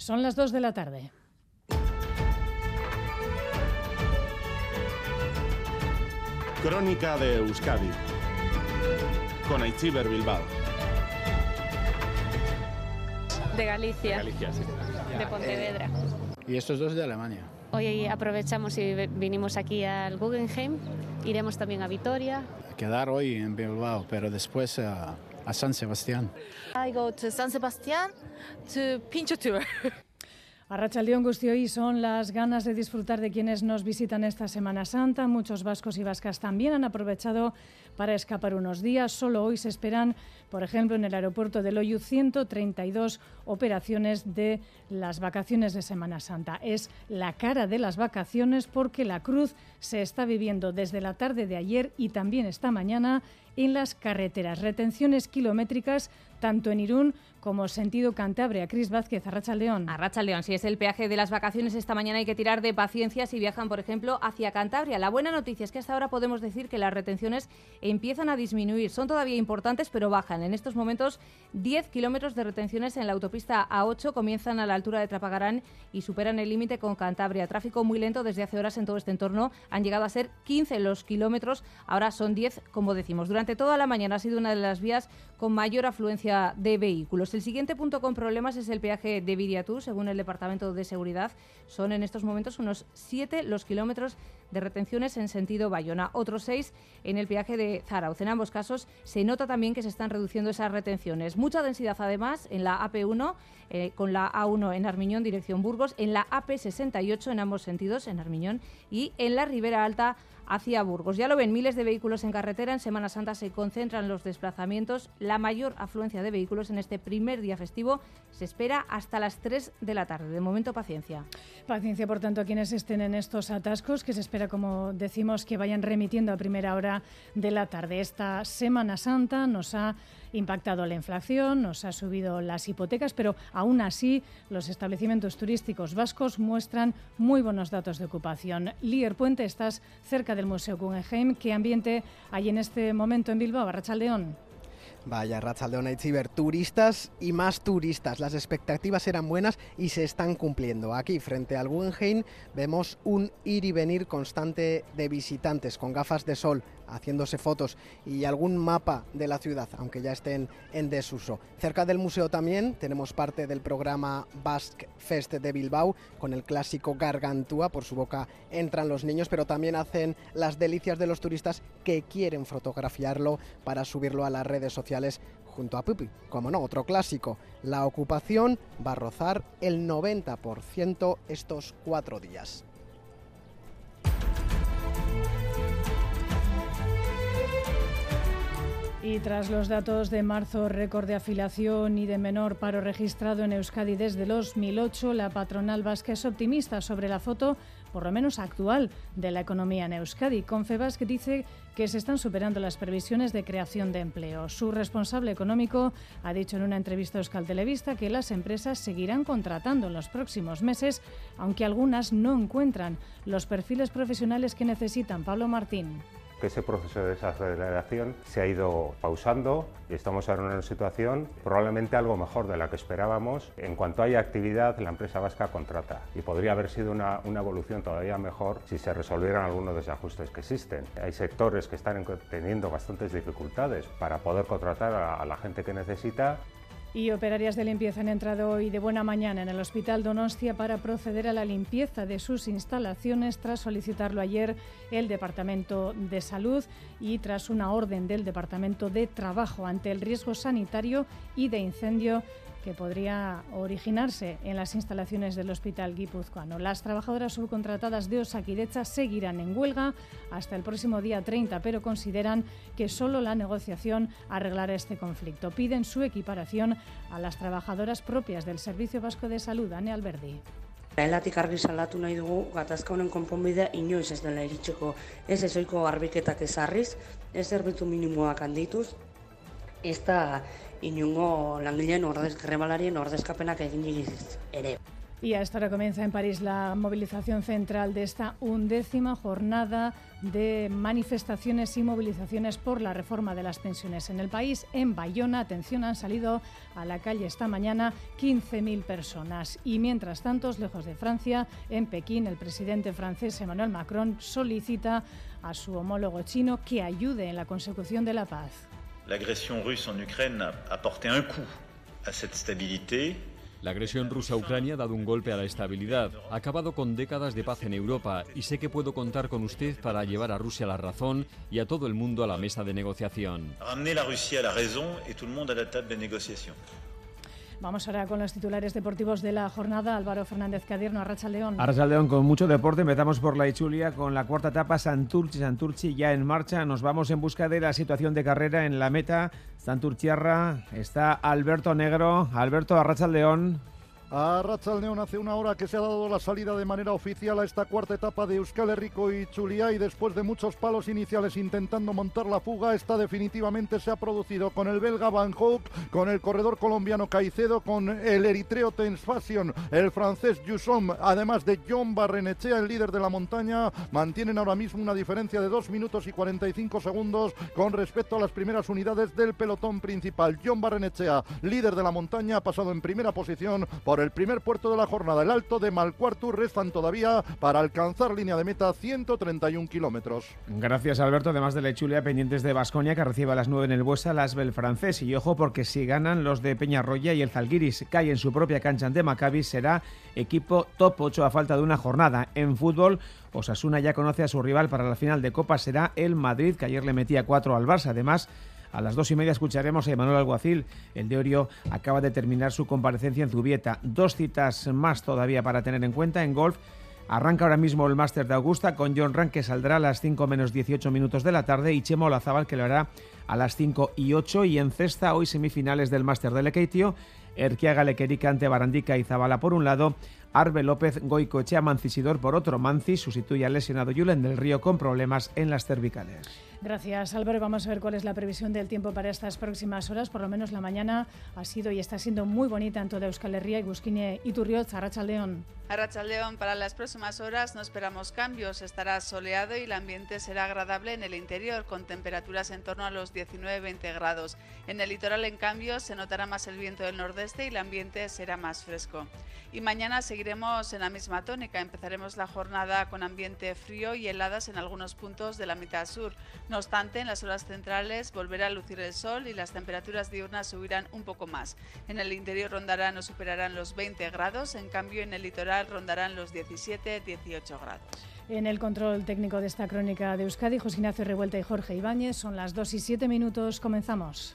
Son las 2 de la tarde. Crónica de Euskadi con Aichiber Bilbao. De Galicia. De Galicia, sí. De Pontevedra. Y estos dos de Alemania. Hoy aprovechamos y vinimos aquí al Guggenheim. Iremos también a Vitoria. Quedar hoy en Bilbao, pero después a, a San Sebastián. I go to San Sebastián to Pincho Tour. Arrachaldeón Gustioí son las ganas de disfrutar de quienes nos visitan esta Semana Santa. Muchos vascos y vascas también han aprovechado para escapar unos días. Solo hoy se esperan, por ejemplo, en el aeropuerto de Loyu, 132 operaciones de las vacaciones de Semana Santa. Es la cara de las vacaciones porque la cruz se está viviendo desde la tarde de ayer y también esta mañana en las carreteras. Retenciones kilométricas tanto en Irún como sentido Cantabria. Cris Vázquez, Arracha León. Arracha León, si es el peaje de las vacaciones esta mañana hay que tirar de paciencia si viajan, por ejemplo, hacia Cantabria. La buena noticia es que hasta ahora podemos decir que las retenciones empiezan a disminuir. Son todavía importantes, pero bajan. En estos momentos, 10 kilómetros de retenciones en la autopista A8 comienzan a la altura de Trapagarán y superan el límite con Cantabria. Tráfico muy lento desde hace horas en todo este entorno. Han llegado a ser 15 los kilómetros, ahora son 10, como decimos. Durante toda la mañana ha sido una de las vías con mayor afluencia de vehículos. El siguiente punto con problemas es el peaje de Viriatú, según el Departamento de Seguridad. Son en estos momentos unos 7 los kilómetros de retenciones en sentido Bayona, otros 6 en el peaje de Zarauz. En ambos casos se nota también que se están reduciendo esas retenciones. Mucha densidad además en la AP1, eh, con la A1 en Armiñón, dirección Burgos, en la AP68 en ambos sentidos, en Armiñón, y en la Ribera Alta hacia Burgos. Ya lo ven, miles de vehículos en carretera. En Semana Santa se concentran los desplazamientos. La mayor afluencia de vehículos en este primer día festivo se espera hasta las 3 de la tarde. De momento, paciencia. Paciencia, por tanto, a quienes estén en estos atascos, que se como decimos, que vayan remitiendo a primera hora de la tarde. Esta Semana Santa nos ha impactado la inflación, nos ha subido las hipotecas, pero aún así los establecimientos turísticos vascos muestran muy buenos datos de ocupación. Lier Puente, estás cerca del Museo Guggenheim. ¿Qué ambiente hay en este momento en Bilbao, Barrachaldeón? Vaya, Rachaldeón Ciber, turistas y más turistas. Las expectativas eran buenas y se están cumpliendo. Aquí, frente al Guggenheim, vemos un ir y venir constante de visitantes con gafas de sol, haciéndose fotos y algún mapa de la ciudad, aunque ya estén en desuso. Cerca del museo también tenemos parte del programa Basque Fest de Bilbao con el clásico Gargantúa, por su boca entran los niños, pero también hacen las delicias de los turistas que quieren fotografiarlo para subirlo a las redes sociales junto a Pupi. Como no, otro clásico. La ocupación va a rozar el 90% estos cuatro días. Y tras los datos de marzo, récord de afiliación y de menor paro registrado en Euskadi desde 2008, la patronal vasca es optimista sobre la foto, por lo menos actual, de la economía en Euskadi. Confebasque dice que se están superando las previsiones de creación de empleo. Su responsable económico ha dicho en una entrevista a Euskal Televista que las empresas seguirán contratando en los próximos meses, aunque algunas no encuentran los perfiles profesionales que necesitan. Pablo Martín que ese proceso de desaceleración se ha ido pausando y estamos ahora en una situación probablemente algo mejor de la que esperábamos. En cuanto haya actividad, la empresa vasca contrata y podría haber sido una, una evolución todavía mejor si se resolvieran algunos desajustes que existen. Hay sectores que están teniendo bastantes dificultades para poder contratar a, a la gente que necesita y operarias de limpieza han entrado hoy de buena mañana en el Hospital Donostia para proceder a la limpieza de sus instalaciones tras solicitarlo ayer el Departamento de Salud y tras una orden del Departamento de Trabajo ante el riesgo sanitario y de incendio que podría originarse en las instalaciones del Hospital Guipuzcoano. Las trabajadoras subcontratadas de Osakidecha seguirán en huelga hasta el próximo día 30, pero consideran que solo la negociación arreglará este conflicto. Piden su equiparación a las trabajadoras propias del Servicio Vasco de Salud, Ane Alberdi. Elatik argi salatu nahi dugu gatazka honen konponbidea inoiz ez dela iritsiko ez ezoiko garbiketak ezarriz, ez zerbitzu minimoak handituz, ez da inungo langileen ordez grebalarien ordezkapenak egin ere. Y a esta hora comienza en París la movilización central de esta undécima jornada de manifestaciones y movilizaciones por la reforma de las pensiones en el país. En Bayona, atención, han salido a la calle esta mañana 15.000 personas. Y mientras tanto, lejos de Francia, en Pekín, el presidente francés Emmanuel Macron solicita a su homólogo chino que ayude en la consecución de la paz. La agresión rusa en Ucrania ha porté un coup a cette stabilité la agresión rusa a Ucrania ha dado un golpe a la estabilidad, ha acabado con décadas de paz en Europa y sé que puedo contar con usted para llevar a Rusia a la razón y a todo el mundo a la mesa de negociación. Ramener la Rusia a la razón y todo el mundo a la table de negociación. Vamos ahora con los titulares deportivos de la jornada. Álvaro Fernández Cadierno, Arracha León. Arracha León con mucho deporte. Empezamos por la Ichulia con la cuarta etapa Santurchi. Santurchi ya en marcha. Nos vamos en busca de la situación de carrera en la meta. Santurchiarra está Alberto Negro. Alberto Arracha León. A León hace una hora que se ha dado la salida de manera oficial a esta cuarta etapa de Euskal Herriko y Chulia y después de muchos palos iniciales intentando montar la fuga, esta definitivamente se ha producido con el belga Van Hoek, con el corredor colombiano Caicedo, con el eritreo Fashion, el francés Yusom, además de John Barrenechea, el líder de la montaña, mantienen ahora mismo una diferencia de 2 minutos y 45 segundos con respecto a las primeras unidades del pelotón principal. John Barrenechea, líder de la montaña, ha pasado en primera posición por el primer puerto de la jornada, el Alto de Malcuartu, restan todavía para alcanzar línea de meta 131 kilómetros. Gracias, Alberto. Además de la Chulia, pendientes de Basconia, que recibe a las 9 en el Buesa, las Asbel francés. Y ojo, porque si ganan los de Peñarroya y el Zalgiris cae en su propia cancha ante Maccabi, será equipo top 8 a falta de una jornada. En fútbol, Osasuna ya conoce a su rival para la final de Copa, será el Madrid, que ayer le metía 4 al Barça. Además, a las dos y media escucharemos a Emanuel Alguacil. El de Orio acaba de terminar su comparecencia en Zubieta. Dos citas más todavía para tener en cuenta en golf. Arranca ahora mismo el Máster de Augusta con John Rank que saldrá a las 5 menos 18 minutos de la tarde y Chemo Olazábal que lo hará a las 5 y 8 y en cesta hoy semifinales del Máster de Lekeitio, Erquiaga Lequerica ante Barandica y Zabala por un lado, Arbe López Goicoechea Mancisidor por otro. Manci sustituye al lesionado Julen del Río con problemas en las cervicales. Gracias, Álvaro. Vamos a ver cuál es la previsión del tiempo para estas próximas horas. Por lo menos la mañana ha sido y está siendo muy bonita en toda Euskal Herria y Busquine y Turriot, Arrachaldeón. Arrachaldeón, para las próximas horas no esperamos cambios. Estará soleado y el ambiente será agradable en el interior, con temperaturas en torno a los 19-20 grados. En el litoral, en cambio, se notará más el viento del nordeste y el ambiente será más fresco. Y mañana seguiremos en la misma tónica. Empezaremos la jornada con ambiente frío y heladas en algunos puntos de la mitad sur. No obstante, en las horas centrales volverá a lucir el sol y las temperaturas diurnas subirán un poco más. En el interior rondarán o superarán los 20 grados, en cambio en el litoral rondarán los 17-18 grados. En el control técnico de esta crónica de Euskadi, José Ignacio Revuelta y Jorge Ibáñez, son las 2 y 7 minutos, comenzamos.